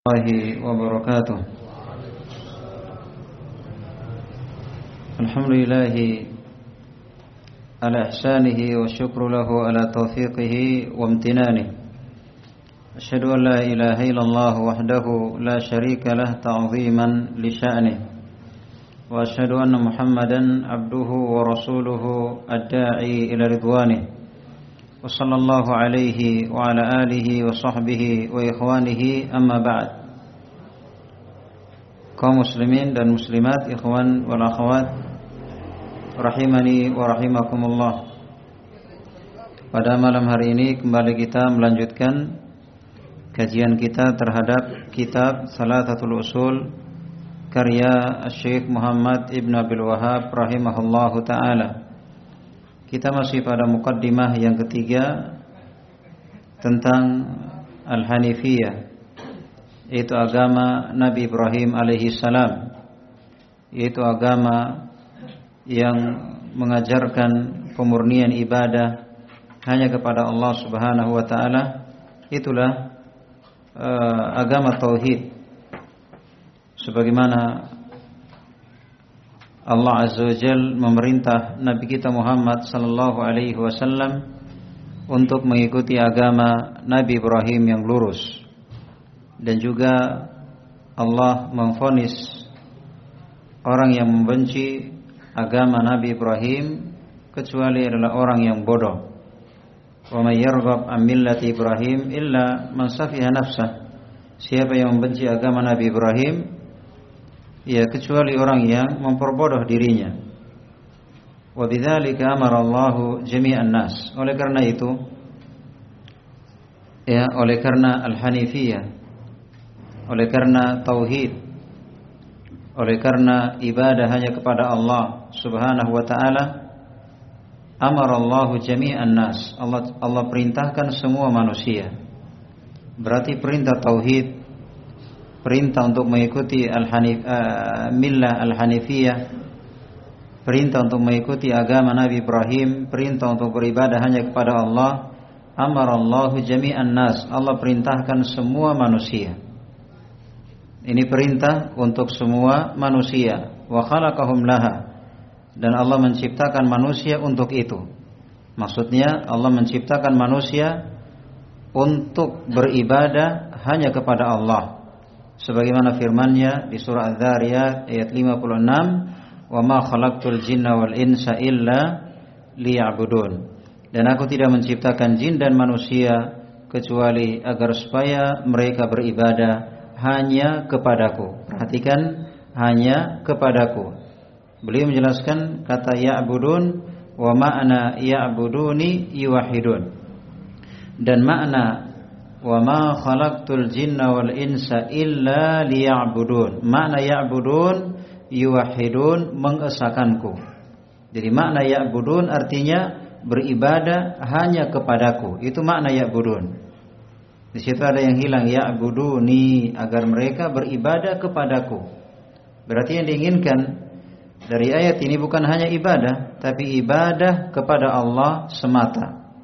الله وبركاته. الحمد لله على إحسانه والشكر له على توفيقه وامتنانه. أشهد أن لا إله إلا الله وحده لا شريك له تعظيما لشأنه. وأشهد أن محمدا عبده ورسوله الداعي إلى رضوانه. وصلى الله عليه وعلى آله وصحبه وإخوانه أما بعد kaum muslimin dan muslimat ikhwan wal akhwat rahimani wa rahimakumullah pada malam hari ini kembali kita melanjutkan kajian kita terhadap kitab Salatatul Usul karya Syekh Muhammad Ibn Abil Wahab rahimahullahu taala kita masih pada mukaddimah yang ketiga tentang Al-Hanifiyah yaitu agama Nabi Ibrahim alaihi salam yaitu agama yang mengajarkan pemurnian ibadah hanya kepada Allah Subhanahu wa taala. Itulah uh, agama tauhid. Sebagaimana Allah Azza wa Jal memerintah Nabi kita Muhammad sallallahu alaihi wasallam untuk mengikuti agama Nabi Ibrahim yang lurus dan juga Allah memfonis orang yang membenci agama Nabi Ibrahim kecuali adalah orang yang bodoh. Wa may yarghab an millati Ibrahim illa man safiha. Siapa yang membenci agama Nabi Ibrahim ya kecuali orang yang memperbodoh dirinya. Wa bidzalika amara Allah jami'an nas. Oleh karena itu ya oleh karena al-hanifiyah oleh karena tauhid oleh karena ibadah hanya kepada Allah Subhanahu wa taala amara Allah jami'an nas Allah Allah perintahkan semua manusia berarti perintah tauhid perintah untuk mengikuti al-hanif uh, millah al-hanifiyah perintah untuk mengikuti agama Nabi Ibrahim perintah untuk beribadah hanya kepada Allah amara Allah jami'an nas Allah perintahkan semua manusia ini perintah untuk semua manusia. Wa khalaqahum laha. Dan Allah menciptakan manusia untuk itu. Maksudnya Allah menciptakan manusia untuk beribadah hanya kepada Allah. Sebagaimana firman-Nya di surah Az-Zariyat ayat 56, "Wa ma khalaqtul jinna wal insa illa liya'budun." Dan aku tidak menciptakan jin dan manusia kecuali agar supaya mereka beribadah hanya kepadaku. Perhatikan hanya kepadaku. Beliau menjelaskan kata ya'budun wa ma'na ya'buduni yuwahidun. Dan makna wa ma khalaqtul jinna wal insa illa liya'budun. Makna ya'budun yuwahidun mengesakanku. Jadi makna ya'budun artinya beribadah hanya kepadaku. Itu makna ya'budun. Di situ ada yang hilang ya abuduni agar mereka beribadah kepadaku. Berarti yang diinginkan dari ayat ini bukan hanya ibadah, tapi ibadah kepada Allah semata.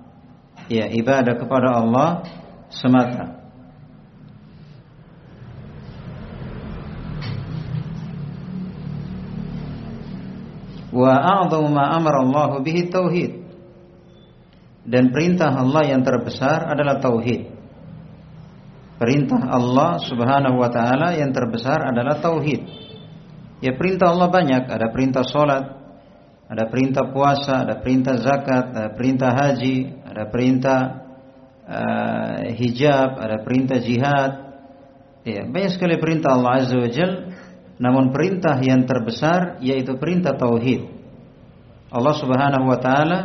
Ya, ibadah kepada Allah semata. Wa a'dhamu ma amara Allah bihi tauhid. Dan perintah Allah yang terbesar adalah tauhid. Perintah Allah Subhanahu wa taala yang terbesar adalah tauhid. Ya perintah Allah banyak, ada perintah solat, ada perintah puasa, ada perintah zakat, ada perintah haji, ada perintah uh, hijab, ada perintah jihad. Ya, banyak sekali perintah Allah Azza wa Jal. Namun perintah yang terbesar yaitu perintah tauhid. Allah Subhanahu wa taala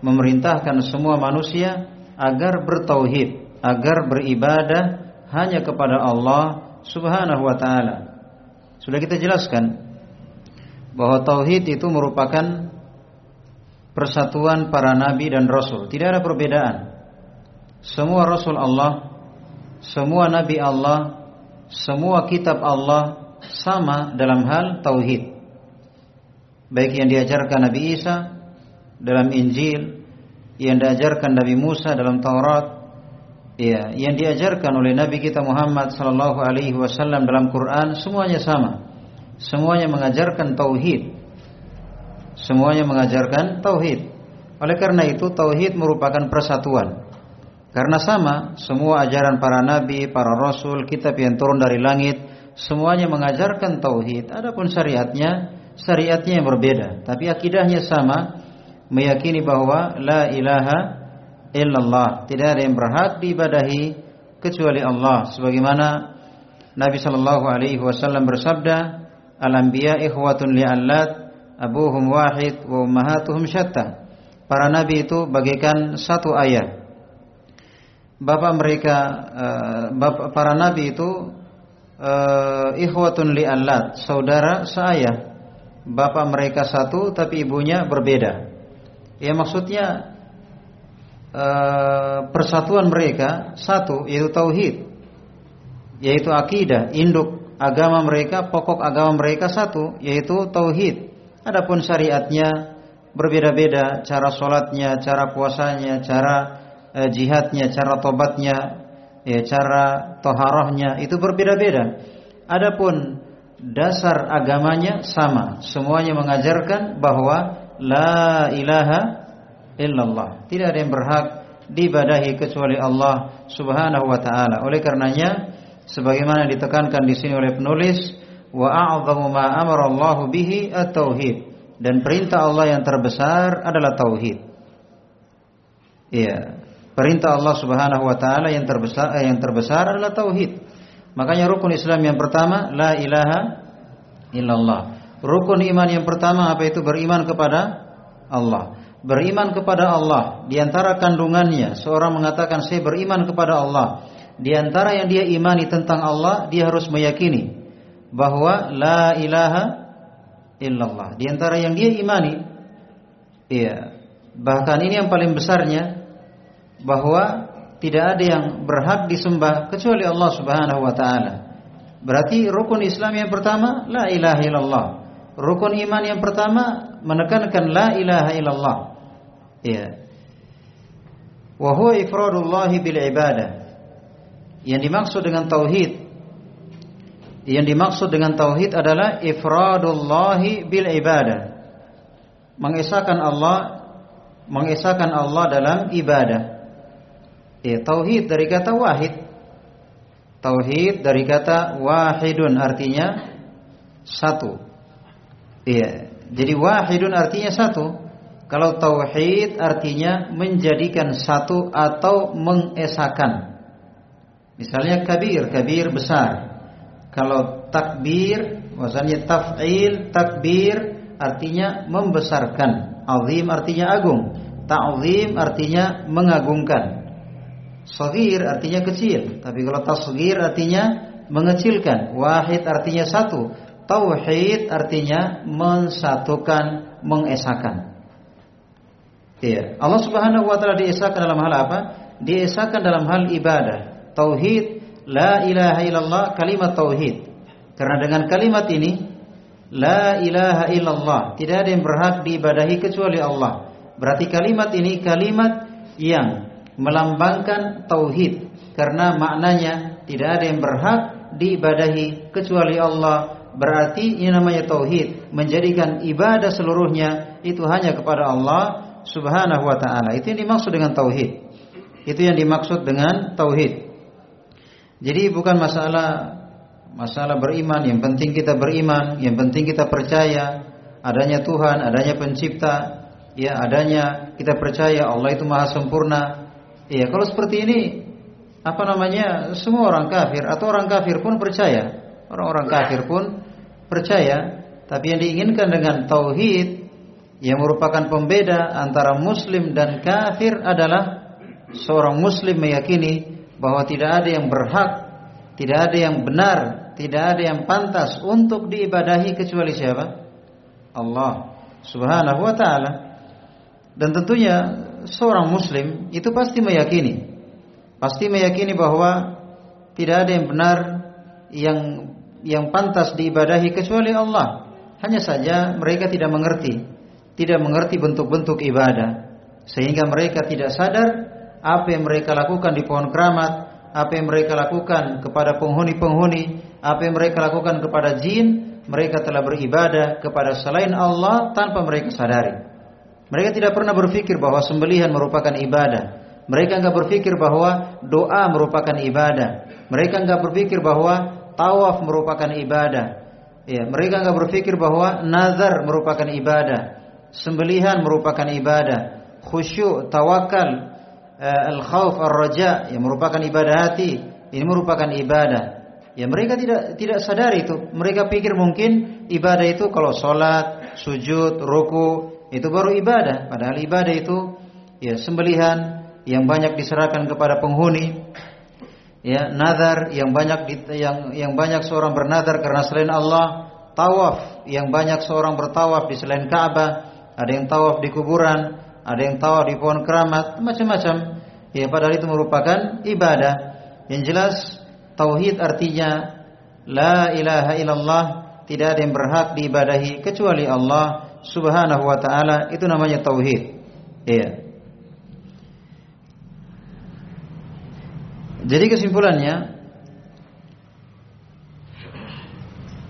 memerintahkan semua manusia agar bertauhid, agar beribadah hanya kepada Allah Subhanahu wa taala. Sudah kita jelaskan bahwa tauhid itu merupakan persatuan para nabi dan rasul. Tidak ada perbedaan. Semua rasul Allah, semua nabi Allah, semua kitab Allah sama dalam hal tauhid. Baik yang diajarkan Nabi Isa dalam Injil, yang diajarkan Nabi Musa dalam Taurat, Ya, yang diajarkan oleh Nabi kita Muhammad sallallahu alaihi wasallam dalam Quran semuanya sama. Semuanya mengajarkan tauhid. Semuanya mengajarkan tauhid. Oleh karena itu tauhid merupakan persatuan. Karena sama, semua ajaran para nabi, para rasul, kitab yang turun dari langit, semuanya mengajarkan tauhid. Adapun syariatnya, syariatnya yang berbeda, tapi akidahnya sama, meyakini bahwa la ilaha illallah, tidak ada yang berhak diibadahi kecuali Allah. Sebagaimana Nabi Shallallahu alaihi wasallam bersabda, "Al-anbiya ikhwatun li'allat, abuhum wahid wa ummahatuhum syatta." Para nabi itu bagaikan satu ayah bapak mereka uh, bapak, para nabi itu uh, ikhwatun li allat, saudara seayah. Bapak mereka satu tapi ibunya berbeda. Ya maksudnya uh, persatuan mereka satu yaitu tauhid. Yaitu akidah, induk agama mereka, pokok agama mereka satu yaitu tauhid. Adapun syariatnya berbeda-beda, cara sholatnya, cara puasanya, cara eh, jihadnya, cara tobatnya, ya, cara toharohnya itu berbeda-beda. Adapun dasar agamanya sama, semuanya mengajarkan bahwa la ilaha illallah. Tidak ada yang berhak dibadahi kecuali Allah Subhanahu wa taala. Oleh karenanya sebagaimana ditekankan di sini oleh penulis wa a'zamu ma amara bihi at-tauhid dan perintah Allah yang terbesar adalah tauhid. Iya. Perintah Allah Subhanahu wa taala yang terbesar eh, yang terbesar adalah tauhid. Makanya rukun Islam yang pertama la ilaha illallah. Rukun iman yang pertama apa itu beriman kepada Allah. Beriman kepada Allah di antara kandungannya seorang mengatakan saya beriman kepada Allah. Di antara yang dia imani tentang Allah, dia harus meyakini bahwa la ilaha illallah. Di antara yang dia imani iya, bahkan ini yang paling besarnya bahwa tidak ada yang berhak disembah kecuali Allah Subhanahu wa taala. Berarti rukun Islam yang pertama la ilaha illallah. Rukun iman yang pertama menekankan la ilaha illallah. Ya. Wa huwa ifradullah bil ibadah. Yang dimaksud dengan tauhid yang dimaksud dengan tauhid adalah ifradullah bil ibadah. Mengesahkan Allah mengesahkan Allah dalam ibadah. Ya, tauhid dari kata wahid. Tauhid dari kata wahidun artinya satu. Iya, jadi wahidun artinya satu. Kalau tauhid artinya menjadikan satu atau mengesahkan. Misalnya kabir, kabir besar. Kalau takbir, maksudnya taf'il, takbir artinya membesarkan. Azim artinya agung. Ta'zim artinya mengagungkan. Sogir artinya kecil, tapi kalau tasgir artinya mengecilkan. Wahid artinya satu. Tauhid artinya mensatukan, mengesahkan. Iya. Allah Subhanahu wa taala diesakan dalam hal apa? Diesakan dalam hal ibadah. Tauhid, la ilaha illallah, kalimat tauhid. Karena dengan kalimat ini la ilaha illallah, tidak ada yang berhak diibadahi kecuali Allah. Berarti kalimat ini kalimat yang melambangkan tauhid karena maknanya tidak ada yang berhak diibadahi kecuali Allah. Berarti ini namanya tauhid, menjadikan ibadah seluruhnya itu hanya kepada Allah Subhanahu wa taala. Itu yang dimaksud dengan tauhid. Itu yang dimaksud dengan tauhid. Jadi bukan masalah masalah beriman, yang penting kita beriman, yang penting kita percaya adanya Tuhan, adanya pencipta, ya adanya kita percaya Allah itu maha sempurna, Iya, kalau seperti ini apa namanya? Semua orang kafir atau orang kafir pun percaya. Orang-orang kafir pun percaya, tapi yang diinginkan dengan tauhid yang merupakan pembeda antara muslim dan kafir adalah seorang muslim meyakini bahwa tidak ada yang berhak, tidak ada yang benar, tidak ada yang pantas untuk diibadahi kecuali siapa? Allah Subhanahu wa taala. Dan tentunya seorang muslim itu pasti meyakini pasti meyakini bahwa tidak ada yang benar yang yang pantas diibadahi kecuali Allah. Hanya saja mereka tidak mengerti, tidak mengerti bentuk-bentuk ibadah sehingga mereka tidak sadar apa yang mereka lakukan di pohon keramat, apa yang mereka lakukan kepada penghuni-penghuni, apa yang mereka lakukan kepada jin, mereka telah beribadah kepada selain Allah tanpa mereka sadari. Mereka tidak pernah berpikir bahwa sembelihan merupakan ibadah. Mereka enggak berpikir bahwa doa merupakan ibadah. Mereka enggak berpikir bahwa tawaf merupakan ibadah. Ya, mereka enggak berpikir bahwa nazar merupakan ibadah. Sembelihan merupakan ibadah. Khusyuk, tawakal, uh, al-khauf, ar-raja yang merupakan ibadah hati, ini merupakan ibadah. Ya mereka tidak tidak sadar itu. Mereka pikir mungkin ibadah itu kalau sholat, sujud, ruku itu baru ibadah. Padahal ibadah itu ya sembelihan, yang banyak diserahkan kepada penghuni. Ya nazar yang banyak yang yang banyak seorang bernazar karena selain Allah. Tawaf yang banyak seorang bertawaf di selain Ka'bah. Ada yang tawaf di kuburan ada yang tawaf di pohon keramat macam-macam. Ya padahal itu merupakan ibadah. Yang jelas tauhid artinya la ilaha illallah. Tidak ada yang berhak diibadahi kecuali Allah subhanahu wa taala itu namanya tauhid. Ya Jadi kesimpulannya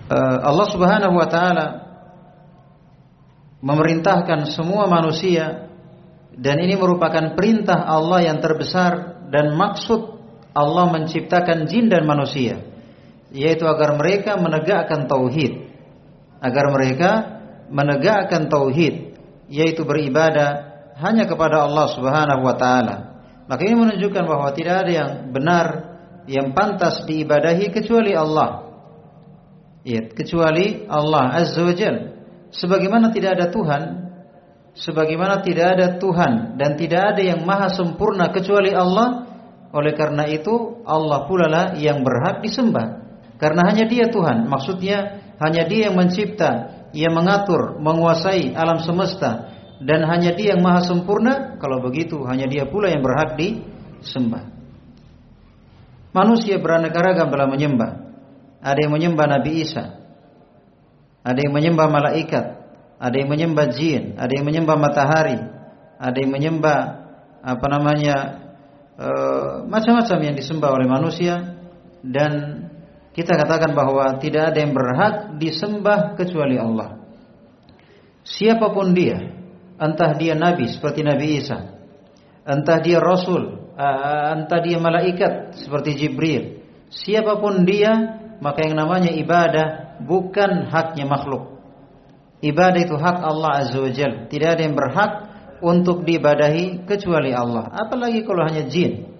eh, Allah Subhanahu wa taala memerintahkan semua manusia dan ini merupakan perintah Allah yang terbesar dan maksud Allah menciptakan jin dan manusia yaitu agar mereka menegakkan tauhid agar mereka menegakkan tauhid yaitu beribadah hanya kepada Allah Subhanahu wa taala maka ini menunjukkan bahwa tidak ada yang benar yang pantas diibadahi kecuali Allah. Ya, kecuali Allah Azza wa Jal. Sebagaimana tidak ada Tuhan, sebagaimana tidak ada Tuhan dan tidak ada yang maha sempurna kecuali Allah, oleh karena itu Allah pula lah yang berhak disembah. Karena hanya Dia Tuhan, maksudnya hanya Dia yang mencipta, yang mengatur, menguasai alam semesta, dan hanya dia yang maha sempurna. Kalau begitu hanya dia pula yang berhak disembah. Manusia beraneka ragam telah menyembah. Ada yang menyembah Nabi Isa. Ada yang menyembah malaikat. Ada yang menyembah jin. Ada yang menyembah matahari. Ada yang menyembah apa namanya e, macam-macam yang disembah oleh manusia. Dan kita katakan bahwa tidak ada yang berhak disembah kecuali Allah siapa pun dia entah dia nabi seperti Nabi Isa, entah dia rasul, entah dia malaikat seperti Jibril. Siapa pun dia, maka yang namanya ibadah bukan haknya makhluk. Ibadah itu hak Allah Azza wa Jal. Tidak ada yang berhak untuk diibadahi kecuali Allah. Apalagi kalau hanya jin.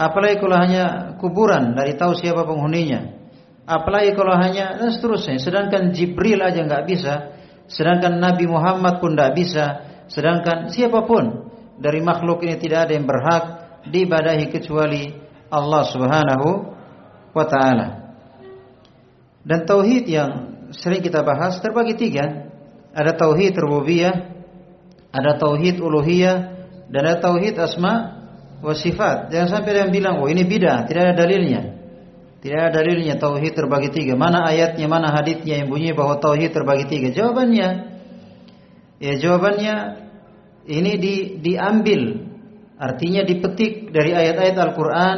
Apalagi kalau hanya kuburan dari tahu siapa penghuninya. Apalagi kalau hanya dan seterusnya. Sedangkan Jibril aja nggak bisa Sedangkan Nabi Muhammad pun tidak bisa. Sedangkan siapa pun dari makhluk ini tidak ada yang berhak diibadahi kecuali Allah Subhanahu wa taala. Dan tauhid yang sering kita bahas terbagi tiga. Ada tauhid rububiyah, ada tauhid uluhiyah, dan ada tauhid asma wa sifat. Jangan sampai yang bilang, "Oh, ini bidah, tidak ada dalilnya." Tidak ada dalilnya tauhid terbagi tiga. Mana ayatnya, mana hadisnya yang bunyi bahwa tauhid terbagi tiga? Jawabannya, ya jawabannya ini di, diambil, artinya dipetik dari ayat-ayat Al-Quran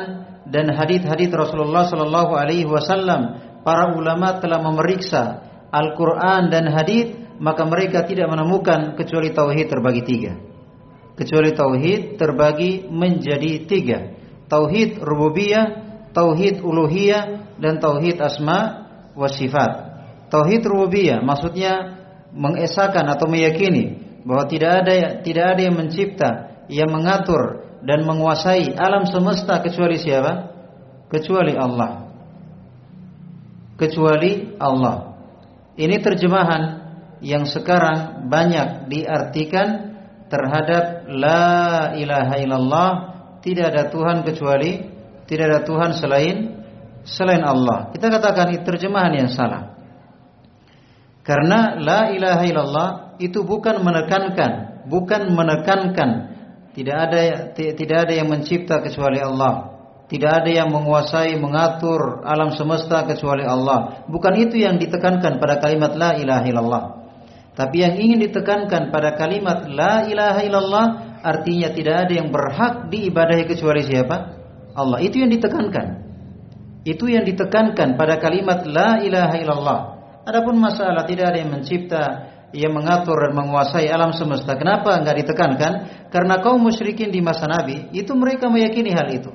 dan hadis-hadis Rasulullah Sallallahu Alaihi Wasallam. Para ulama telah memeriksa Al-Quran dan hadis, maka mereka tidak menemukan kecuali tauhid terbagi tiga. Kecuali tauhid terbagi menjadi tiga. Tauhid rububiyah, tauhid uluhiyah dan tauhid asma wa sifat. Tauhid rububiyah maksudnya mengesahkan atau meyakini bahwa tidak ada tidak ada yang mencipta, yang mengatur dan menguasai alam semesta kecuali siapa? Kecuali Allah. Kecuali Allah. Ini terjemahan yang sekarang banyak diartikan terhadap la ilaha illallah tidak ada Tuhan kecuali tidak ada Tuhan selain selain Allah. Kita katakan itu terjemahan yang salah. Karena la ilaha illallah itu bukan menekankan, bukan menekankan tidak ada tidak ada yang mencipta kecuali Allah. Tidak ada yang menguasai, mengatur alam semesta kecuali Allah. Bukan itu yang ditekankan pada kalimat la ilaha illallah. Tapi yang ingin ditekankan pada kalimat la ilaha illallah artinya tidak ada yang berhak diibadahi kecuali siapa? Allah. Itu yang ditekankan. Itu yang ditekankan pada kalimat la ilaha illallah. Adapun masalah tidak ada yang mencipta, yang mengatur dan menguasai alam semesta. Kenapa enggak ditekankan? Karena kaum musyrikin di masa Nabi itu mereka meyakini hal itu.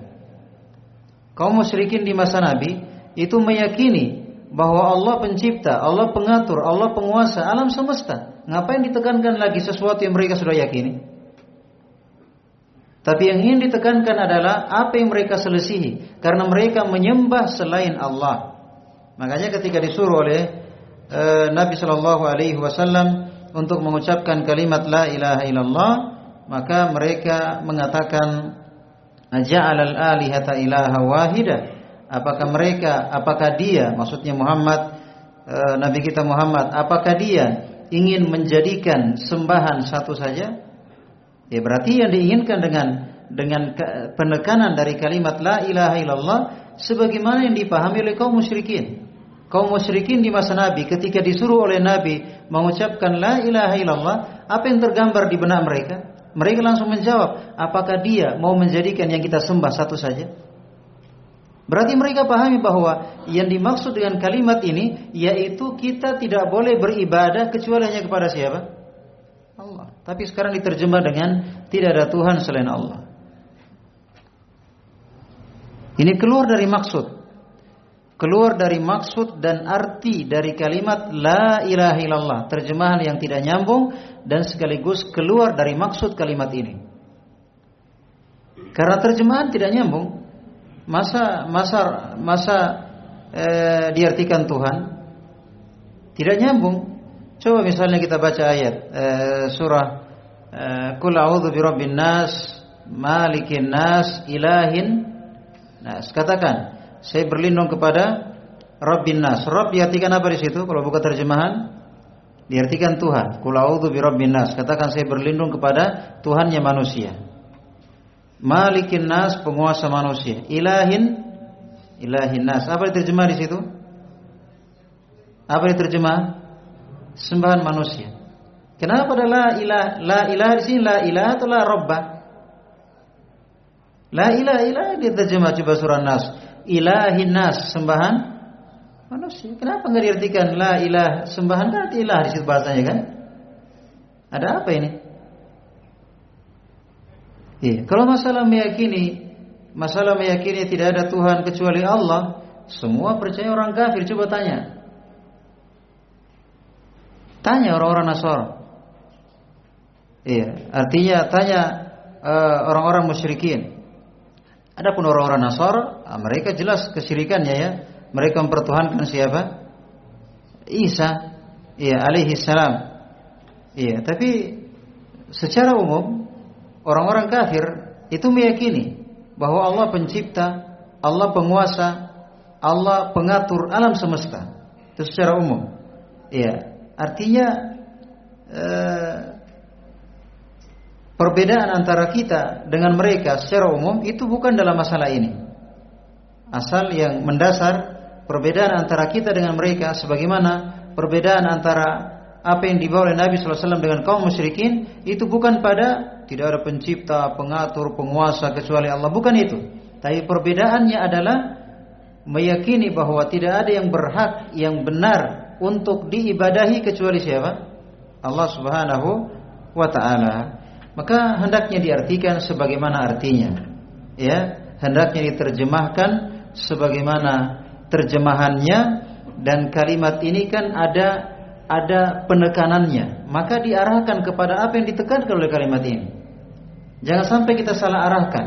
Kaum musyrikin di masa Nabi itu meyakini bahwa Allah pencipta, Allah pengatur, Allah penguasa alam semesta. Ngapain ditekankan lagi sesuatu yang mereka sudah yakini? Tapi yang ingin ditekankan adalah apa yang mereka selesihi karena mereka menyembah selain Allah. Makanya ketika disuruh oleh e, Nabi Shallallahu Alaihi Wasallam untuk mengucapkan kalimat La ilaha illallah, maka mereka mengatakan Ja'al al-alihata ilaha wahida. Apakah mereka, apakah dia, maksudnya Muhammad, e, Nabi kita Muhammad, apakah dia ingin menjadikan sembahan satu saja? Ya berarti yang diinginkan dengan dengan penekanan dari kalimat la ilaha illallah sebagaimana yang dipahami oleh kaum musyrikin. Kaum musyrikin di masa Nabi ketika disuruh oleh Nabi mengucapkan la ilaha illallah, apa yang tergambar di benak mereka? Mereka langsung menjawab, apakah dia mau menjadikan yang kita sembah satu saja? Berarti mereka pahami bahwa yang dimaksud dengan kalimat ini yaitu kita tidak boleh beribadah kecuali hanya kepada siapa? Allah. Tapi sekarang diterjemah dengan tidak ada Tuhan selain Allah. Ini keluar dari maksud. Keluar dari maksud dan arti dari kalimat La ilaha illallah. Terjemahan yang tidak nyambung dan sekaligus keluar dari maksud kalimat ini. Karena terjemahan tidak nyambung. Masa masa masa eh, diartikan Tuhan tidak nyambung. Coba misalnya kita baca ayat eh, surah eh, Qul a'udzu birabbin nas, malikin nas, ilahin nas. Katakan, saya berlindung kepada Rabbin nas. Rabb diartikan apa di situ? Kalau buka terjemahan, diartikan Tuhan. Qul a'udzu birabbin nas. Katakan saya berlindung kepada Tuhannya manusia. Malikin nas, penguasa manusia. Ilahin ilahin nas. Apa diterjemah di situ? Apa diterjemah? sembahan manusia. Kenapa ada la ilah la ilah di sini la ilah atau la robba? La ilah ilah diterjemah coba surah Nas. Ilahin nas sembahan manusia. Kenapa nggak diartikan la ilah sembahan berarti ilah di situ bahasanya kan? Ada apa ini? Iya, kalau masalah meyakini masalah meyakini tidak ada Tuhan kecuali Allah, semua percaya orang kafir coba tanya. Tanya orang-orang Nasara. Iya, artinya tanya uh, orang-orang musyrikin. Adapun orang-orang Nasara, ah, mereka jelas kesyirikannya ya. Mereka mempertuhankan siapa? Isa, iya alaihi salam. Iya, tapi secara umum orang-orang kafir itu meyakini bahwa Allah pencipta, Allah penguasa, Allah pengatur alam semesta. Itu secara umum. Iya, Artinya eh, perbedaan antara kita dengan mereka secara umum itu bukan dalam masalah ini. Asal yang mendasar perbedaan antara kita dengan mereka sebagaimana perbedaan antara apa yang dibawa oleh Nabi SAW dengan kaum musyrikin itu bukan pada tidak ada pencipta, pengatur, penguasa kecuali Allah, bukan itu. Tapi perbedaannya adalah meyakini bahwa tidak ada yang berhak, yang benar untuk diibadahi kecuali siapa? Allah Subhanahu wa taala. Maka hendaknya diartikan sebagaimana artinya. Ya, hendaknya diterjemahkan sebagaimana terjemahannya dan kalimat ini kan ada ada penekanannya. Maka diarahkan kepada apa yang ditekankan oleh kalimat ini. Jangan sampai kita salah arahkan.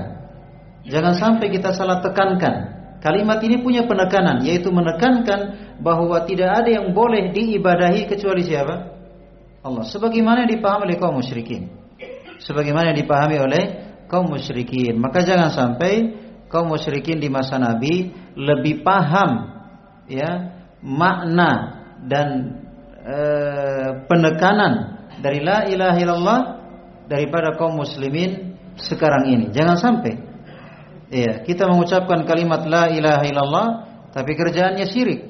Jangan sampai kita salah tekankan. Kalimat ini punya penekanan, yaitu menekankan bahwa tidak ada yang boleh diibadahi kecuali siapa? Allah. Sebagaimana dipahami oleh kaum musyrikin. Sebagaimana dipahami oleh kaum musyrikin. Maka jangan sampai kaum musyrikin di masa Nabi lebih paham ya makna dan e, penekanan dari la ilaha daripada kaum muslimin sekarang ini. Jangan sampai Iya, kita mengucapkan kalimat la ilaha illallah tapi kerjaannya syirik.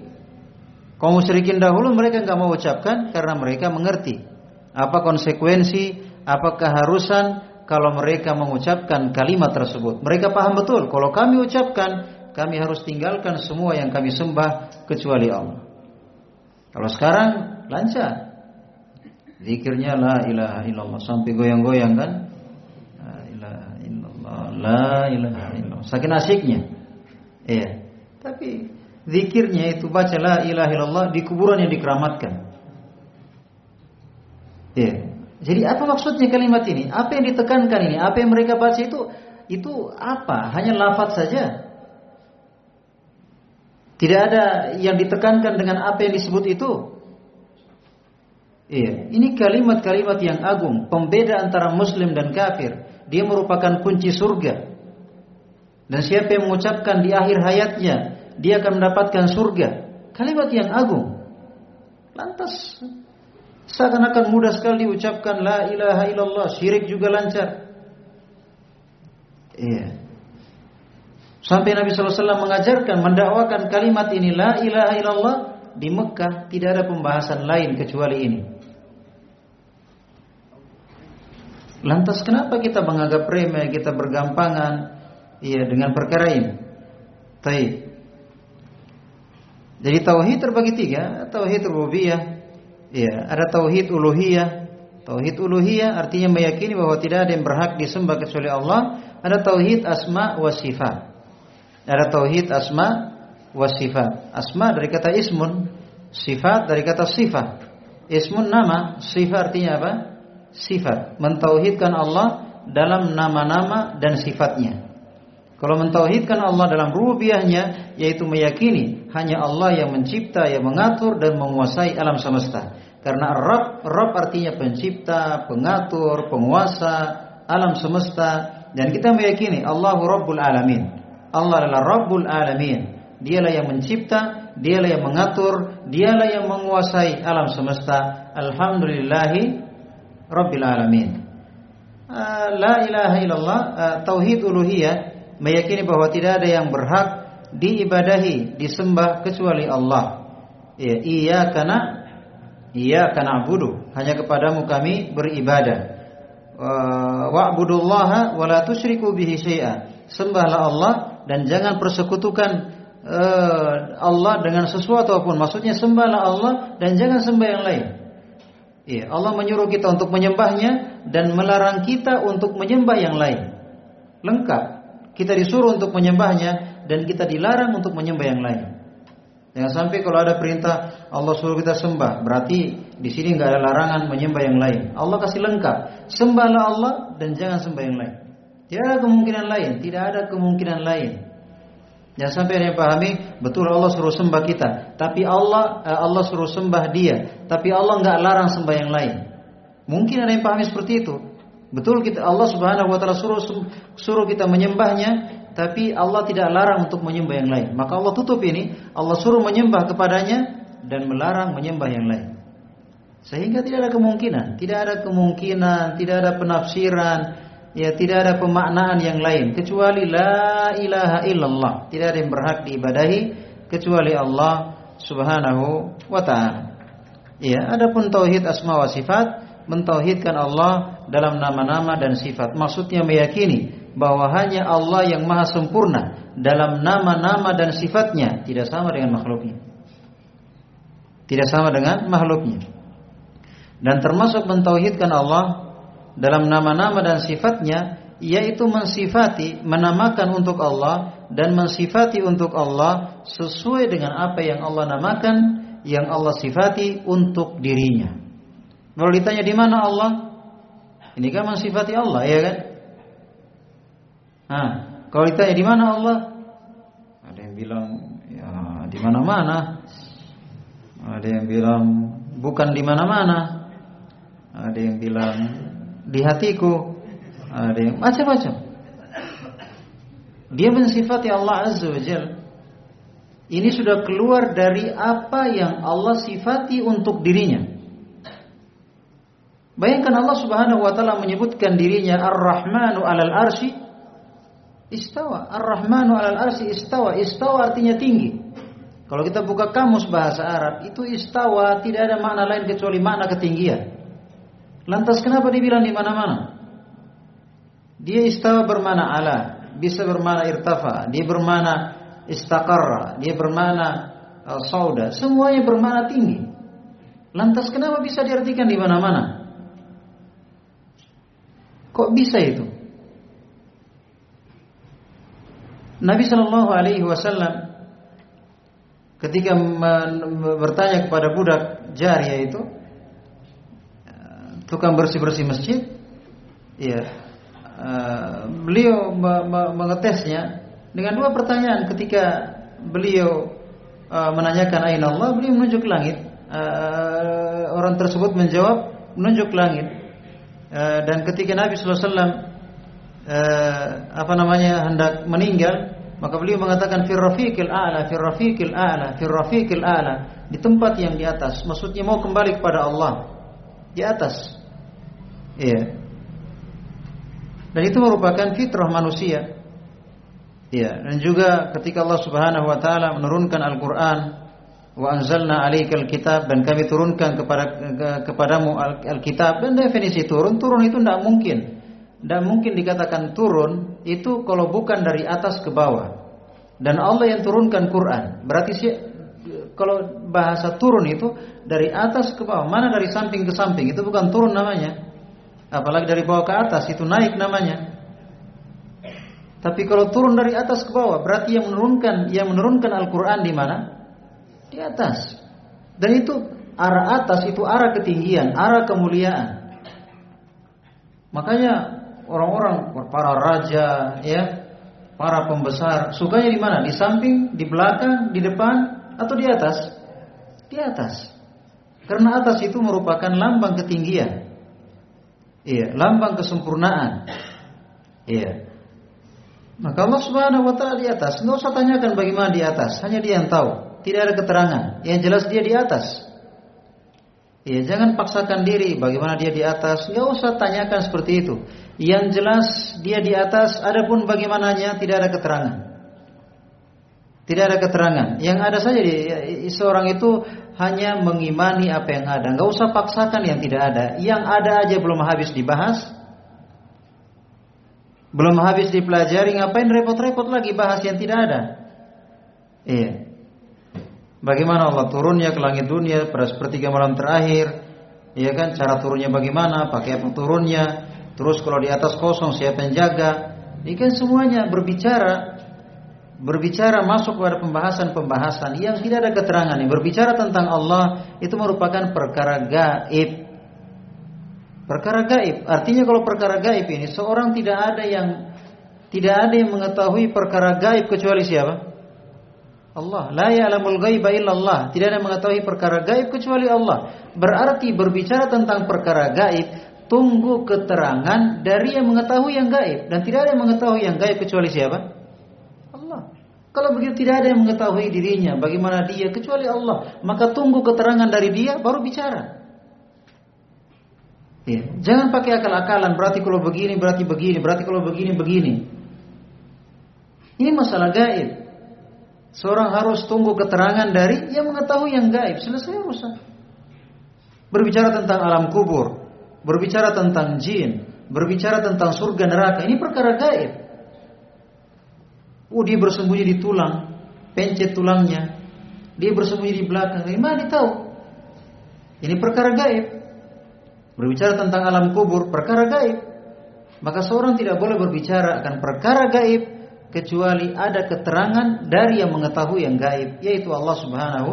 Kaum musyrikin dahulu mereka nggak mau ucapkan karena mereka mengerti apa konsekuensi, apa keharusan kalau mereka mengucapkan kalimat tersebut. Mereka paham betul kalau kami ucapkan, kami harus tinggalkan semua yang kami sembah kecuali Allah. Kalau sekarang lancar. Zikirnya la ilaha illallah sampai goyang-goyang kan? La ilaha illallah, la ilaha illallah. Saking asiknya. Iya. Tapi zikirnya itu baca la ilaha illallah di kuburan yang dikeramatkan. Iya. Jadi apa maksudnya kalimat ini? Apa yang ditekankan ini? Apa yang mereka baca itu itu apa? Hanya lafaz saja. Tidak ada yang ditekankan dengan apa yang disebut itu. Iya, ini kalimat-kalimat yang agung, pembeda antara muslim dan kafir. Dia merupakan kunci surga. Dan siapa yang mengucapkan di akhir hayatnya, dia akan mendapatkan surga. Kalimat yang agung. Lantas seakan-akan mudah sekali diucapkan la ilaha illallah, syirik juga lancar. Iya. Sampai Nabi SAW mengajarkan, mendakwakan kalimat ini la ilaha illallah di Mekah tidak ada pembahasan lain kecuali ini. Lantas kenapa kita menganggap remeh, kita bergampangan iya dengan perkara ini? Taib. Jadi tauhid terbagi tiga, tauhid rububiyah, iya, ada tauhid uluhiyah. Tauhid uluhiyah artinya meyakini bahwa tidak ada yang berhak disembah kecuali Allah. Ada tauhid asma wa sifat. Ada tauhid asma wa sifat. Asma dari kata ismun, sifat dari kata sifat. Ismun nama, sifat artinya apa? Sifat, mentauhidkan Allah dalam nama-nama dan sifatnya. Kalau mentauhidkan Allah dalam rububiyahnya yaitu meyakini hanya Allah yang mencipta, yang mengatur dan menguasai alam semesta. Karena Rabb, Rabb artinya pencipta, pengatur, penguasa alam semesta dan kita meyakini Allahu Rabbul Alamin. Allah adalah Rabbul Alamin. Dialah yang mencipta, dialah yang mengatur, dialah yang menguasai alam semesta. Alhamdulillahi Rabbil Alamin. Uh, la ilaha illallah uh, tauhid uluhiyah meyakini bahwa tidak ada yang berhak diibadahi, disembah kecuali Allah. Ya, iya karena iya karena budu hanya kepadamu kami beribadah. Wa'budullaha wa la tusyriku bihi syai'a. Sembahlah Allah dan jangan persekutukan uh, Allah dengan sesuatu apa pun. Maksudnya sembahlah Allah dan jangan sembah yang lain. Iya, Allah menyuruh kita untuk menyembahnya dan melarang kita untuk menyembah yang lain. Lengkap. Kita disuruh untuk menyembahnya dan kita dilarang untuk menyembah yang lain. Jangan sampai kalau ada perintah Allah suruh kita sembah, berarti di sini nggak ada larangan menyembah yang lain. Allah kasih lengkap. Sembahlah Allah dan jangan sembah yang lain. Tidak ada kemungkinan lain, tidak ada kemungkinan lain. Jangan sampai ada yang pahami betul Allah suruh sembah kita, tapi Allah eh, Allah suruh sembah dia, tapi Allah nggak larang sembah yang lain. Mungkin ada yang pahami seperti itu. Betul kita Allah Subhanahu wa taala suruh suruh kita menyembahnya, tapi Allah tidak larang untuk menyembah yang lain. Maka Allah tutup ini, Allah suruh menyembah kepadanya dan melarang menyembah yang lain. Sehingga tidak ada kemungkinan, tidak ada kemungkinan, tidak ada penafsiran, ya tidak ada pemaknaan yang lain kecuali la ilaha illallah. Tidak ada yang berhak diibadahi kecuali Allah Subhanahu wa taala. Ya, adapun tauhid asma wa sifat, mentauhidkan Allah dalam nama-nama dan sifat. Maksudnya meyakini bahwa hanya Allah yang maha sempurna dalam nama-nama dan sifatnya, tidak sama dengan makhluknya. Tidak sama dengan makhluknya. Dan termasuk mentauhidkan Allah dalam nama-nama dan sifatnya yaitu mensifati menamakan untuk Allah dan mensifati untuk Allah sesuai dengan apa yang Allah namakan yang Allah sifati untuk dirinya. Kalau ditanya di mana Allah? Ini kan mensifati Allah ya kan? Nah, kalau ditanya di mana Allah? Ada yang bilang ya di mana-mana. Ada yang bilang bukan di mana-mana. Ada yang bilang di hatiku. Ada yang macam-macam. Dia mensifati Allah Azza wa Jal. Ini sudah keluar dari apa yang Allah sifati untuk dirinya. Bayangkan Allah Subhanahu wa taala menyebutkan dirinya Ar-Rahmanu 'alal arsy istawa. Ar-Rahmanu 'alal arsy istawa. Istawa artinya tinggi. Kalau kita buka kamus bahasa Arab itu istawa tidak ada makna lain kecuali makna ketinggian Lantas kenapa dibilang di mana-mana? Dia istawa bermana ala, bisa bermana irtafa, dia bermana istaqarra, dia bermana uh, sauda, semuanya bermana tinggi. Lantas kenapa bisa diartikan di mana-mana? Kok bisa itu? Nabi Shallallahu Alaihi Wasallam ketika bertanya kepada budak jariah itu tukang bersih bersih masjid, ya beliau mengetesnya dengan dua pertanyaan ketika beliau menanyakan Aina Allah, beliau menunjuk langit. orang tersebut menjawab menunjuk langit. dan ketika Nabi Sallallahu Alaihi Wasallam apa namanya hendak meninggal, maka beliau mengatakan firrafiqil a'la, firrafiqil a'la, firrafiqil a'la, di tempat yang di atas. Maksudnya mau kembali kepada Allah. Di atas. Iya. Dan itu merupakan fitrah manusia. Iya, dan juga ketika Allah Subhanahu wa taala menurunkan Al-Qur'an wa anzalna 'alaikal kitab dan kami turunkan kepada kepadamu Al-Kitab dan definisi turun turun itu tidak mungkin dan mungkin dikatakan turun itu kalau bukan dari atas ke bawah. Dan Allah yang turunkan Quran. Berarti sih kalau bahasa turun itu dari atas ke bawah. Mana dari samping ke samping itu bukan turun namanya. Apalagi dari bawah ke atas itu naik namanya. Tapi kalau turun dari atas ke bawah berarti yang menurunkan yang menurunkan Al-Qur'an di mana? Di atas. Dan itu arah atas itu arah ketinggian, arah kemuliaan. Makanya orang-orang para raja ya para pembesar sukanya di mana di samping di belakang di depan atau di atas di atas karena atas itu merupakan lambang ketinggian iya lambang kesempurnaan iya maka Allah Subhanahu wa taala di atas nggak usah tanyakan bagaimana di atas hanya dia yang tahu tidak ada keterangan yang jelas dia di atas Ya, jangan paksakan diri bagaimana dia di atas. Nggak usah tanyakan seperti itu. Yang jelas dia di atas, adapun bagaimananya tidak ada keterangan. Tidak ada keterangan. Yang ada saja di, seorang itu hanya mengimani apa yang ada. Nggak usah paksakan yang tidak ada. Yang ada aja belum habis dibahas. Belum habis dipelajari, ngapain repot-repot lagi bahas yang tidak ada? Iya. Bagaimana Allah turunnya ke langit dunia pada sepertiga malam terakhir? Iya kan? Cara turunnya bagaimana? Pakai apa turunnya? Terus kalau di atas kosong siapa yang jaga? Ini kan semuanya berbicara berbicara masuk pada pembahasan-pembahasan yang tidak ada keterangan. Berbicara tentang Allah itu merupakan perkara gaib. Perkara gaib. Artinya kalau perkara gaib ini seorang tidak ada yang tidak ada yang mengetahui perkara gaib kecuali siapa? Allah. La ya'lamul ghaiba illallah. Tidak ada yang mengetahui perkara gaib kecuali Allah. Berarti berbicara tentang perkara gaib, tunggu keterangan dari yang mengetahui yang gaib dan tidak ada yang mengetahui yang gaib kecuali siapa? Kalau begitu tidak ada yang mengetahui dirinya, bagaimana dia kecuali Allah, maka tunggu keterangan dari dia baru bicara. Ya. Jangan pakai akal-akalan, berarti kalau begini, berarti begini, berarti kalau begini, begini. Ini masalah gaib. Seorang harus tunggu keterangan dari yang mengetahui yang gaib. Selesai urusan. Berbicara tentang alam kubur, berbicara tentang jin, berbicara tentang surga neraka. Ini perkara gaib. Oh, dia bersembunyi di tulang, pencet tulangnya. Dia bersembunyi di belakang. Gimana dia tahu? Ini perkara gaib. Berbicara tentang alam kubur, perkara gaib. Maka seorang tidak boleh berbicara akan perkara gaib kecuali ada keterangan dari yang mengetahui yang gaib yaitu Allah Subhanahu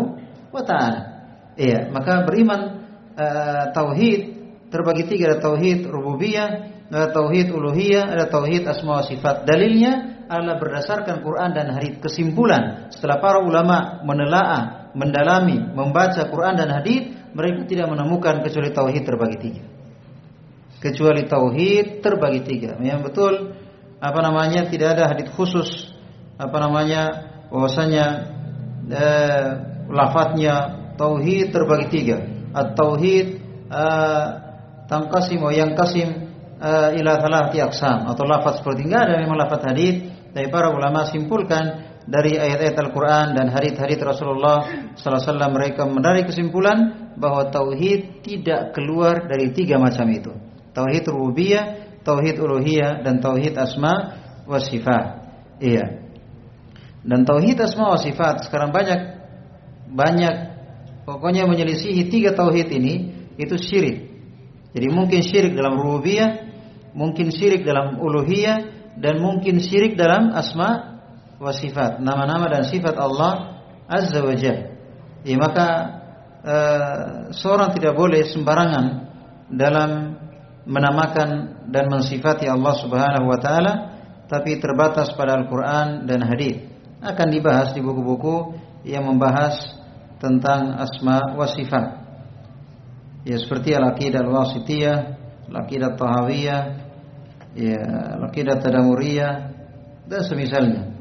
wa taala. Iya, maka beriman uh, tauhid terbagi tiga ada tauhid rububiyah, ada tauhid uluhiyah, ada tauhid asma wa sifat. Dalilnya adalah berdasarkan Quran dan hadis. Kesimpulan setelah para ulama menelaah, mendalami, membaca Quran dan hadis, mereka tidak menemukan kecuali tauhid terbagi tiga. Kecuali tauhid terbagi tiga. Yang betul apa namanya tidak ada hadis khusus apa namanya bahwasanya eh, lafadznya tauhid terbagi tiga at tauhid eh, tangkasim yang kasim eh, ila aqsam atau lafaz seperti enggak ada memang lafaz hadis dari para ulama simpulkan dari ayat-ayat Al-Quran dan hadis-hadis Rasulullah Wasallam mereka menarik kesimpulan bahwa tauhid tidak keluar dari tiga macam itu. Tauhid rububiyah, tauhid uluhiyah dan tauhid asma wa sifat. Iya. Dan tauhid asma wa sifat sekarang banyak banyak pokoknya menyelisihi tiga tauhid ini itu syirik. Jadi mungkin syirik dalam rububiyah, mungkin syirik dalam uluhiyah dan mungkin syirik dalam asma wa sifat, nama-nama dan sifat Allah Azza wa Jalla. Ya, maka e, seorang tidak boleh sembarangan dalam menamakan dan mensifati Allah Subhanahu wa taala tapi terbatas pada Al-Qur'an dan hadis. Akan dibahas di buku-buku yang membahas tentang asma wa sifat. Ya seperti Al-Aqidah Al-Wasithiyah, Al-Aqidah Tahawiyah, ya Al-Aqidah Tadamuriyah dan semisalnya.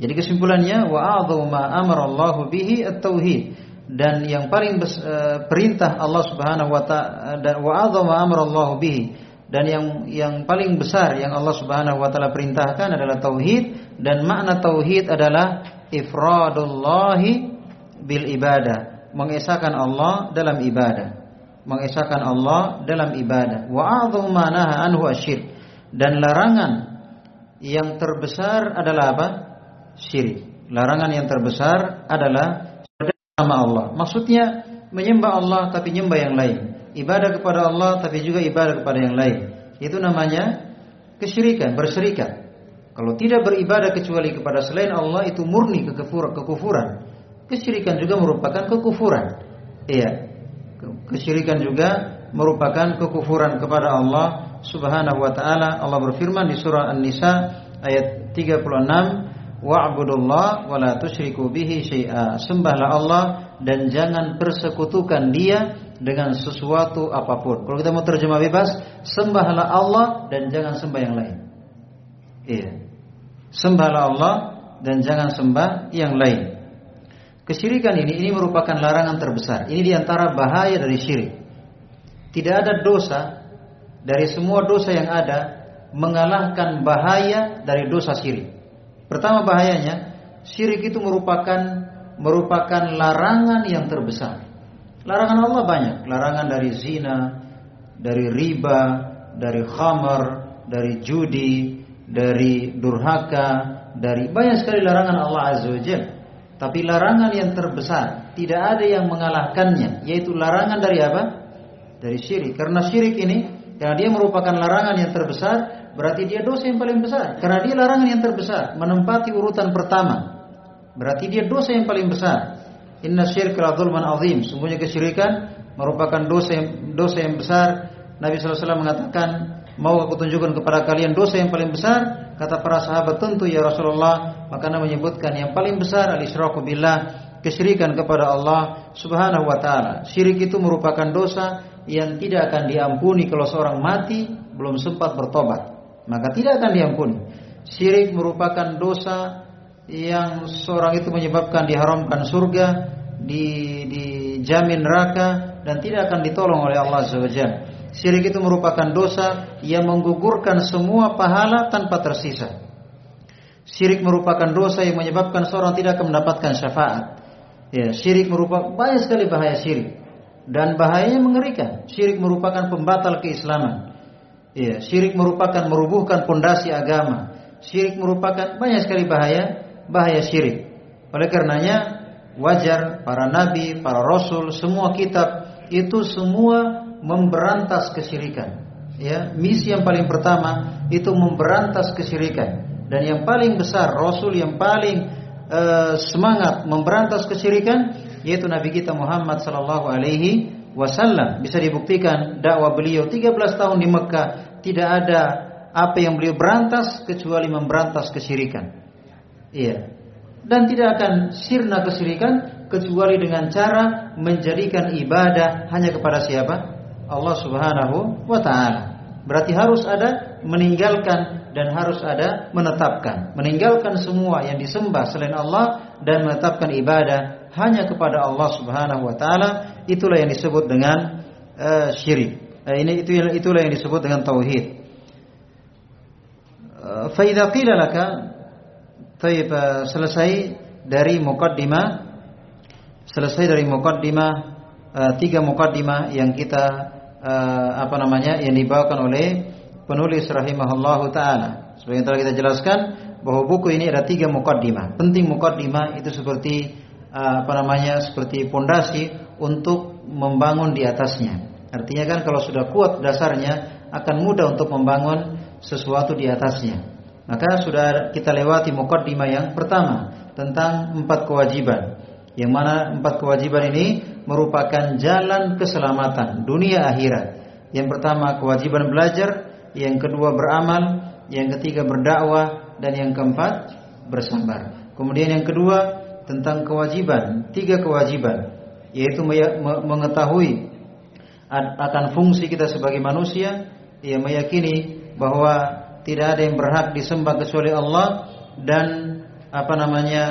Jadi kesimpulannya wa ma amara Allah bihi at-tauhid. Dan yang paling bes, e, perintah Allah Subhanahu wa taala dan wa adzama amrallahu bihi. Dan yang yang paling besar yang Allah Subhanahu wa taala perintahkan adalah tauhid. Dan makna tauhid adalah ifradullahi bil ibadah. Mengesahkan Allah dalam ibadah. Mengesahkan Allah dalam ibadah. Wa adzama manaha anhu asyirk dan larangan yang terbesar adalah apa syirik larangan yang terbesar adalah nama Allah. Maksudnya menyembah Allah tapi nyembah yang lain. Ibadah kepada Allah tapi juga ibadah kepada yang lain. Itu namanya kesyirikan, berserikat. Kalau tidak beribadah kecuali kepada selain Allah itu murni kekufuran. Kesyirikan juga merupakan kekufuran. Iya. Kesyirikan juga merupakan kekufuran kepada Allah Subhanahu wa taala. Allah berfirman di surah An-Nisa ayat 36 wa'budullah wa la tusyriku bihi syai'a. Sembahlah Allah dan jangan persekutukan Dia dengan sesuatu apa pun. Kalau kita mau terjemah bebas, sembahlah Allah dan jangan sembah yang lain. Iya. Sembahlah Allah dan jangan sembah yang lain. Kesyirikan ini ini merupakan larangan terbesar. Ini di antara bahaya dari syirik. Tidak ada dosa dari semua dosa yang ada mengalahkan bahaya dari dosa syirik. Pertama bahayanya, syirik itu merupakan merupakan larangan yang terbesar. Larangan Allah banyak, larangan dari zina, dari riba, dari khamar, dari judi, dari durhaka, dari banyak sekali larangan Allah Azza wa Tapi larangan yang terbesar tidak ada yang mengalahkannya, yaitu larangan dari apa? Dari syirik. Karena syirik ini karena dia merupakan larangan yang terbesar, berarti dia dosa yang paling besar. Karena dia larangan yang terbesar, menempati urutan pertama. Berarti dia dosa yang paling besar. Inna syirka la dzulman azim. Sungguhnya kesyirikan merupakan dosa yang dosa yang besar. Nabi SAW mengatakan, mau aku tunjukkan kepada kalian dosa yang paling besar? Kata para sahabat, tentu ya Rasulullah. Maka Nabi menyebutkan yang paling besar al-isyraku billah, kesyirikan kepada Allah Subhanahu wa taala. Syirik itu merupakan dosa yang tidak akan diampuni kalau seorang mati belum sempat bertobat maka tidak akan diampuni. Syirik merupakan dosa yang seorang itu menyebabkan diharamkan surga, di, dijamin neraka dan tidak akan ditolong oleh Allah SWT. Syirik itu merupakan dosa yang menggugurkan semua pahala tanpa tersisa. Syirik merupakan dosa yang menyebabkan seorang tidak akan mendapatkan syafaat. Ya, syirik merupakan banyak sekali bahaya syirik dan bahayanya mengerikan. Syirik merupakan pembatal keislaman. Iya, syirik merupakan merubuhkan pondasi agama. Syirik merupakan banyak sekali bahaya, bahaya syirik. Oleh karenanya wajar para nabi, para rasul, semua kitab itu semua memberantas kesyirikan. Ya, misi yang paling pertama itu memberantas kesyirikan. Dan yang paling besar, rasul yang paling uh, semangat memberantas kesyirikan yaitu Nabi kita Muhammad sallallahu alaihi wasallam. Bisa dibuktikan dakwah beliau 13 tahun di Mekah tidak ada apa yang beliau berantas kecuali memberantas kesyirikan. Iya. Dan tidak akan sirna kesyirikan kecuali dengan cara menjadikan ibadah hanya kepada siapa? Allah Subhanahu wa taala. Berarti harus ada meninggalkan dan harus ada menetapkan. Meninggalkan semua yang disembah selain Allah dan menetapkan ibadah hanya kepada Allah Subhanahu wa taala itulah yang disebut dengan uh, syirik. Uh, ini itu itulah yang disebut dengan tauhid. Uh, fa idza qila laka uh, selesai dari mukaddimah selesai dari mukaddimah uh, tiga mukaddimah yang kita uh, apa namanya yang dibawakan oleh penulis rahimahullahu taala. Seperti yang telah kita jelaskan bahwa buku ini ada tiga mukaddimah. Penting mukaddimah itu seperti apa namanya? seperti pondasi untuk membangun di atasnya. Artinya kan kalau sudah kuat dasarnya akan mudah untuk membangun sesuatu di atasnya. Maka sudah kita lewati mukaddimah yang pertama tentang empat kewajiban. Yang mana empat kewajiban ini merupakan jalan keselamatan dunia akhirat. Yang pertama kewajiban belajar, yang kedua beramal, yang ketiga berdakwah, dan yang keempat bersabar. Kemudian yang kedua tentang kewajiban, tiga kewajiban, yaitu mengetahui akan fungsi kita sebagai manusia, ia meyakini bahwa tidak ada yang berhak disembah kecuali Allah dan apa namanya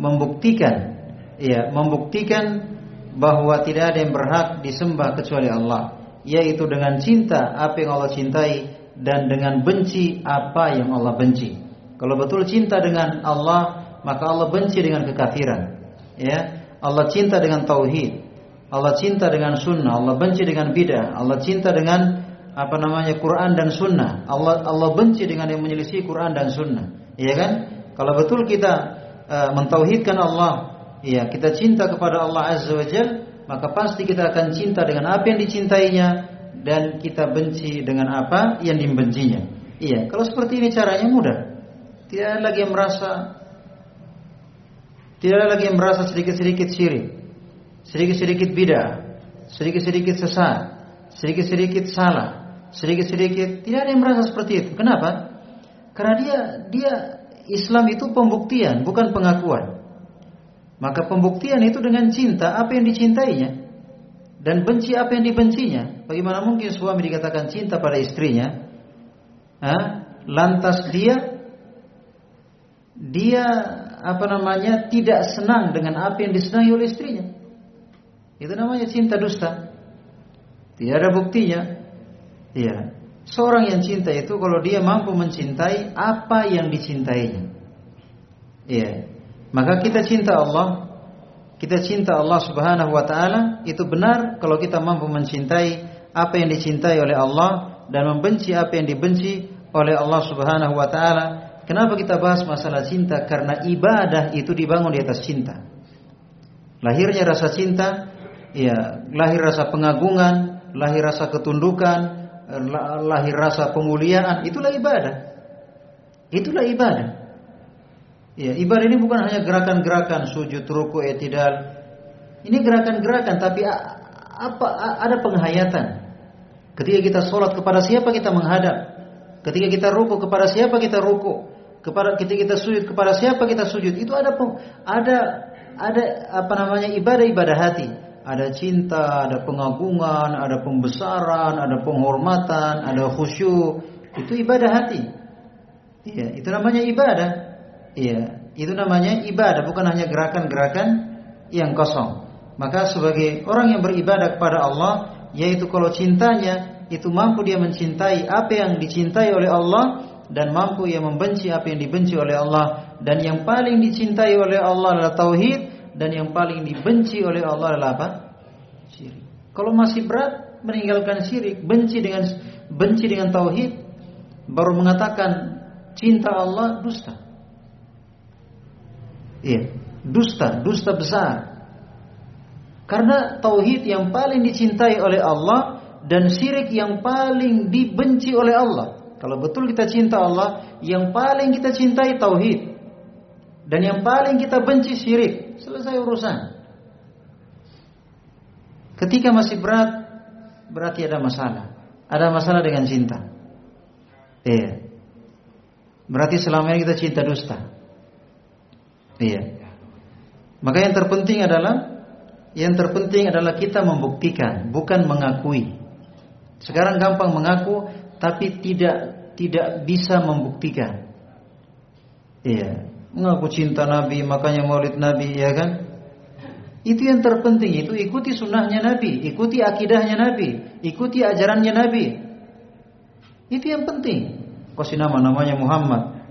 membuktikan. Ya membuktikan bahwa tidak ada yang berhak disembah kecuali Allah yaitu dengan cinta apa yang Allah cintai dan dengan benci apa yang Allah benci. Kalau betul cinta dengan Allah maka Allah benci dengan kekafiran ya Allah cinta dengan tauhid Allah cinta dengan sunnah Allah benci dengan bidah Allah cinta dengan apa namanya Quran dan Sunnah. Allah Allah benci dengan yang menyelisih Quran dan Sunnah. Iya kan? Kalau betul kita uh, mentauhidkan Allah, iya kita cinta kepada Allah Azza wa Jal, maka pasti kita akan cinta dengan apa yang dicintainya dan kita benci dengan apa yang dibencinya. Iya, kalau seperti ini caranya mudah. Tidak ada lagi yang merasa tidak ada lagi yang merasa sedikit-sedikit syirik, sedikit-sedikit bidah, sedikit-sedikit sesat, sedikit-sedikit salah sedikit-sedikit tidak ada yang merasa seperti itu. Kenapa? Karena dia dia Islam itu pembuktian, bukan pengakuan. Maka pembuktian itu dengan cinta apa yang dicintainya dan benci apa yang dibencinya. Bagaimana mungkin suami dikatakan cinta pada istrinya? Lantas dia dia apa namanya tidak senang dengan apa yang disenangi oleh istrinya. Itu namanya cinta dusta. Tidak ada buktinya. Iya. Seorang yang cinta itu kalau dia mampu mencintai apa yang dicintainya. Iya. Maka kita cinta Allah, kita cinta Allah Subhanahu wa taala itu benar kalau kita mampu mencintai apa yang dicintai oleh Allah dan membenci apa yang dibenci oleh Allah Subhanahu wa taala. Kenapa kita bahas masalah cinta? Karena ibadah itu dibangun di atas cinta. Lahirnya rasa cinta, ya, lahir rasa pengagungan, lahir rasa ketundukan, lahir rasa pemuliaan, itulah ibadah. Itulah ibadah. Ya, ibadah ini bukan hanya gerakan-gerakan sujud, ruku, etidal. Ini gerakan-gerakan tapi apa ada penghayatan. Ketika kita sholat kepada siapa kita menghadap. Ketika kita ruku kepada siapa kita ruku. Kepada ketika kita sujud kepada siapa kita sujud. Itu ada ada ada apa namanya ibadah-ibadah hati ada cinta, ada pengagungan, ada pembesaran, ada penghormatan, ada khusyuk. Itu ibadah hati. Iya, itu namanya ibadah. Iya, itu namanya ibadah, bukan hanya gerakan-gerakan yang kosong. Maka sebagai orang yang beribadah kepada Allah, yaitu kalau cintanya itu mampu dia mencintai apa yang dicintai oleh Allah dan mampu ia membenci apa yang dibenci oleh Allah dan yang paling dicintai oleh Allah adalah tauhid dan yang paling dibenci oleh Allah adalah apa? Syirik. Kalau masih berat meninggalkan syirik, benci dengan benci dengan tauhid, baru mengatakan cinta Allah dusta. Iya, dusta, dusta besar. Karena tauhid yang paling dicintai oleh Allah dan syirik yang paling dibenci oleh Allah. Kalau betul kita cinta Allah, yang paling kita cintai tauhid. Dan yang paling kita benci syirik. Selesai urusan. Ketika masih berat, berarti ada masalah. Ada masalah dengan cinta. Iya. Berarti selama ini kita cinta dusta. Iya. Maka yang terpenting adalah yang terpenting adalah kita membuktikan, bukan mengakui. Sekarang gampang mengaku tapi tidak tidak bisa membuktikan. Iya mengaku cinta Nabi, makanya maulid Nabi, ya kan? Itu yang terpenting, itu ikuti sunnahnya Nabi, ikuti akidahnya Nabi, ikuti ajarannya Nabi. Itu yang penting. Kasih nama namanya Muhammad.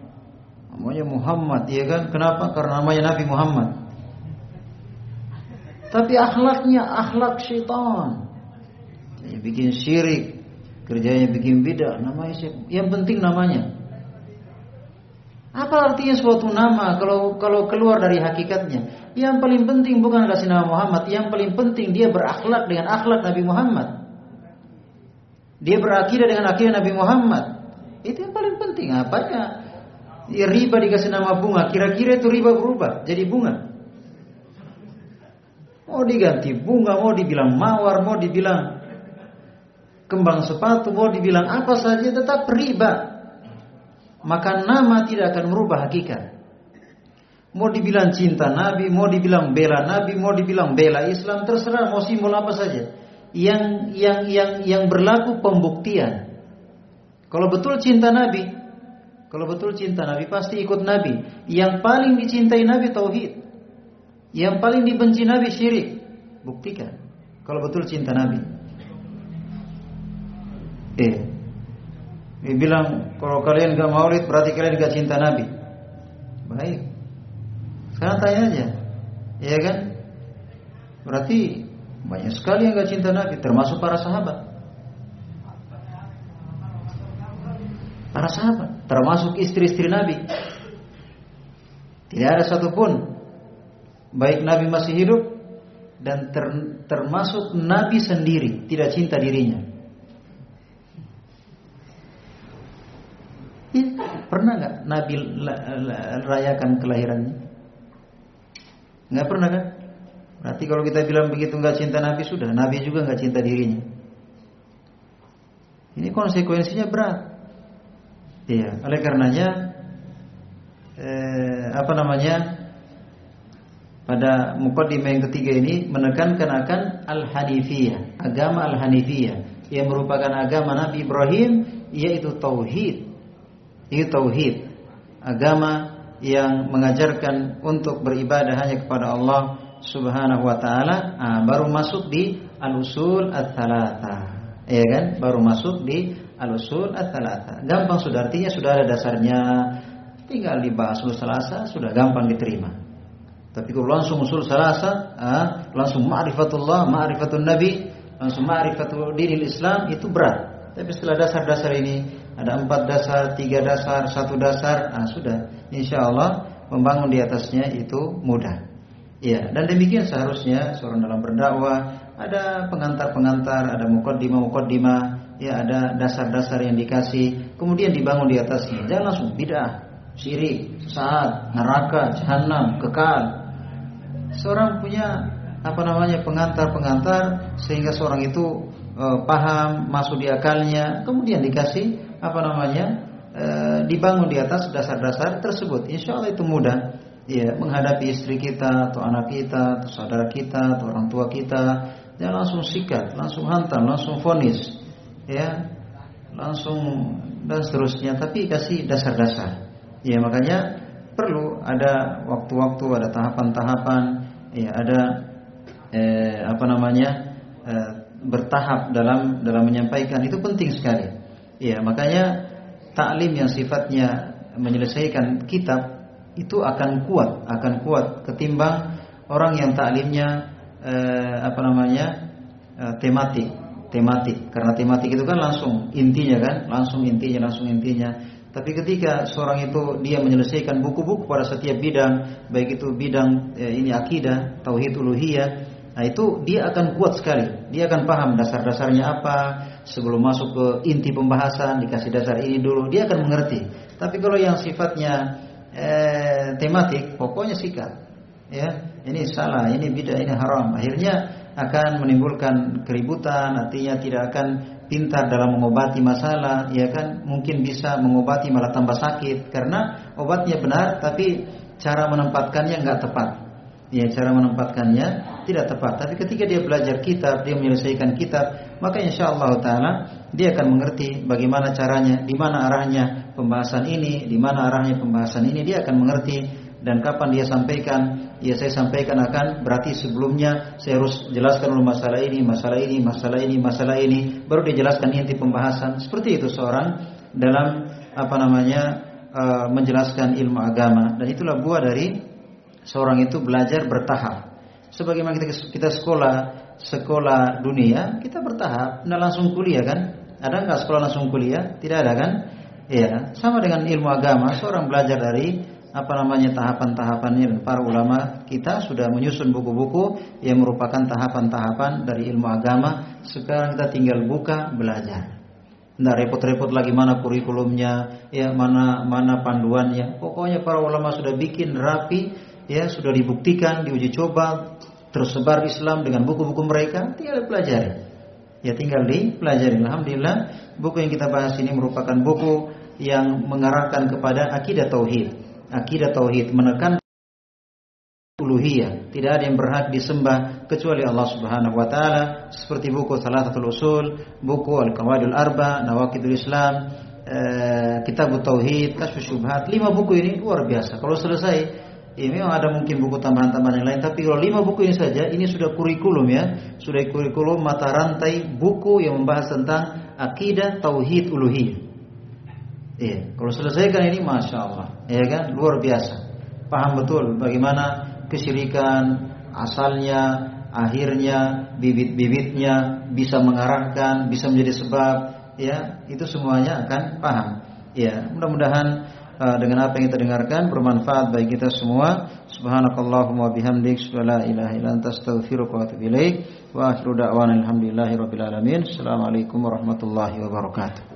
Namanya Muhammad, ya kan? Kenapa? Karena namanya Nabi Muhammad. Tapi akhlaknya akhlak syaitan. Bikin syirik, Kerjanya bikin beda, namanya siapa? Yang penting namanya. Apa artinya suatu nama kalau kalau keluar dari hakikatnya? Yang paling penting bukan kasih nama Muhammad, yang paling penting dia berakhlak dengan akhlak Nabi Muhammad. Dia berakidah dengan akidah Nabi Muhammad. Itu yang paling penting. Apanya? Ya, riba dikasih nama bunga, kira-kira itu riba berubah jadi bunga. Mau diganti bunga, mau dibilang mawar, mau dibilang kembang sepatu, mau dibilang apa saja tetap riba maka nama tidak akan merubah hakikat. Mau dibilang cinta Nabi, mau dibilang bela Nabi, mau dibilang bela Islam, terserah mau simbol apa saja. Yang yang yang yang berlaku pembuktian. Kalau betul cinta Nabi, kalau betul cinta Nabi pasti ikut Nabi. Yang paling dicintai Nabi tauhid. Yang paling dibenci Nabi syirik. Buktikan. Kalau betul cinta Nabi. Eh, dia bilang kalau kalian gak maulid berarti kalian gak cinta Nabi. Baik. Sekarang tanya aja. Iya kan? Berarti banyak sekali yang gak cinta Nabi, termasuk para sahabat. Para sahabat, termasuk istri-istri Nabi. Tidak ada satupun baik Nabi masih hidup dan ter, termasuk Nabi sendiri tidak cinta dirinya. Ya, pernah nggak Nabi rayakan kelahirannya? Nggak pernah kan? Berarti kalau kita bilang begitu nggak cinta Nabi sudah, Nabi juga nggak cinta dirinya. Ini konsekuensinya berat. Iya, oleh karenanya eh, apa namanya? Pada mukaddimah yang ketiga ini menekankan akan al-hanifiyah, agama al-hanifiyah yang merupakan agama Nabi Ibrahim yaitu tauhid itu tauhid, agama yang mengajarkan untuk beribadah hanya kepada Allah Subhanahu wa taala, ah, baru masuk di al-usul ats-tsalatsa. Ya kan? Baru masuk di al-usul ats-tsalatsa. Gampang sudah artinya sudah ada dasarnya. Tinggal dibahas usul salasa sudah gampang diterima. Tapi kalau langsung usul salasa, ah, langsung ma'rifatullah, ma'rifatun nabi, langsung ma'rifatul dinil Islam itu berat. Tapi setelah dasar-dasar ini ada empat dasar, tiga dasar, satu dasar, nah sudah, insya Allah membangun di atasnya itu mudah. Ya, dan demikian seharusnya seorang dalam berdakwah ada pengantar-pengantar, ada mukaddimah-mukaddimah, ya ada dasar-dasar yang dikasih, kemudian dibangun di atasnya. Jangan langsung bid'ah, syirik, sesat, neraka, jahanam, kekal. Seorang punya apa namanya pengantar-pengantar sehingga seorang itu e, paham, masuk di akalnya, kemudian dikasih apa namanya e, dibangun di atas dasar-dasar tersebut. Insya Allah itu mudah. Ya, menghadapi istri kita atau anak kita atau saudara kita atau orang tua kita, jangan langsung sikat, langsung hantam, langsung fonis, ya, langsung dan seterusnya. Tapi kasih dasar-dasar. Ya, makanya perlu ada waktu-waktu, ada tahapan-tahapan, ya, ada eh, apa namanya eh, bertahap dalam dalam menyampaikan itu penting sekali. Ya, makanya taklim yang sifatnya menyelesaikan kitab itu akan kuat, akan kuat ketimbang orang yang taklimnya eh, apa namanya eh, tematik, tematik. Karena tematik itu kan langsung intinya kan, langsung intinya, langsung intinya. Tapi ketika seorang itu dia menyelesaikan buku-buku pada setiap bidang, baik itu bidang eh, ini akidah, tauhid uluhiyah, Nah itu dia akan kuat sekali. Dia akan paham dasar-dasarnya apa. Sebelum masuk ke inti pembahasan dikasih dasar ini dulu, dia akan mengerti. Tapi kalau yang sifatnya eh, tematik, pokoknya sikat. Ya, ini salah, ini bid'ah, ini haram. Akhirnya akan menimbulkan keributan, artinya tidak akan pintar dalam mengobati masalah, ya kan? Mungkin bisa mengobati malah tambah sakit karena obatnya benar tapi cara menempatkannya nggak tepat ya cara menempatkannya tidak tepat. Tapi ketika dia belajar kitab, dia menyelesaikan kitab, maka insya Allah taala dia akan mengerti bagaimana caranya, di mana arahnya pembahasan ini, di mana arahnya pembahasan ini, dia akan mengerti dan kapan dia sampaikan, ya saya sampaikan akan berarti sebelumnya saya harus jelaskan dulu masalah ini, masalah ini, masalah ini, masalah ini, baru dijelaskan inti pembahasan. Seperti itu seorang dalam apa namanya uh, menjelaskan ilmu agama dan itulah buah dari seorang itu belajar bertahap. Sebagaimana kita kita sekolah sekolah dunia, kita bertahap, tidak langsung kuliah kan? Ada nggak sekolah langsung kuliah? Tidak ada kan? Ya, sama dengan ilmu agama, seorang belajar dari apa namanya tahapan-tahapannya para ulama kita sudah menyusun buku-buku yang merupakan tahapan-tahapan dari ilmu agama. Sekarang kita tinggal buka belajar. Tidak repot-repot lagi mana kurikulumnya, ya mana mana panduannya. Pokoknya para ulama sudah bikin rapi, ya sudah dibuktikan, diuji coba, tersebar Islam dengan buku-buku mereka, tinggal pelajari. Ya tinggal dipelajari. Alhamdulillah, buku yang kita bahas ini merupakan buku yang mengarahkan kepada akidah tauhid. Akidah tauhid menekan uluhiyah. Tidak ada yang berhak disembah kecuali Allah Subhanahu wa taala seperti buku Salatatul Usul, buku Al-Qawaidul Arba, Nawaqidul Islam, eh, Kitab Tauhid, Kasus Syubhat. Lima buku ini luar biasa. Kalau selesai, ya memang ada mungkin buku tambahan-tambahan yang lain, tapi kalau lima buku ini saja, ini sudah kurikulum ya, sudah kurikulum mata rantai buku yang membahas tentang akidah tauhid uluhiyah. Iya, kalau selesaikan ini masya Allah, ya kan, luar biasa. Paham betul bagaimana kesyirikan, asalnya, akhirnya, bibit-bibitnya bisa mengarahkan, bisa menjadi sebab, ya itu semuanya akan paham. Ya, mudah-mudahan dengan apa yang kita dengarkan bermanfaat bagi kita semua. Subhanakallahumma bihamdik, la ilaha illa anta astaghfiruka wa atubu ilaik. Wa akhiru da'wana alhamdulillahi rabbil alamin. Assalamualaikum warahmatullahi wabarakatuh.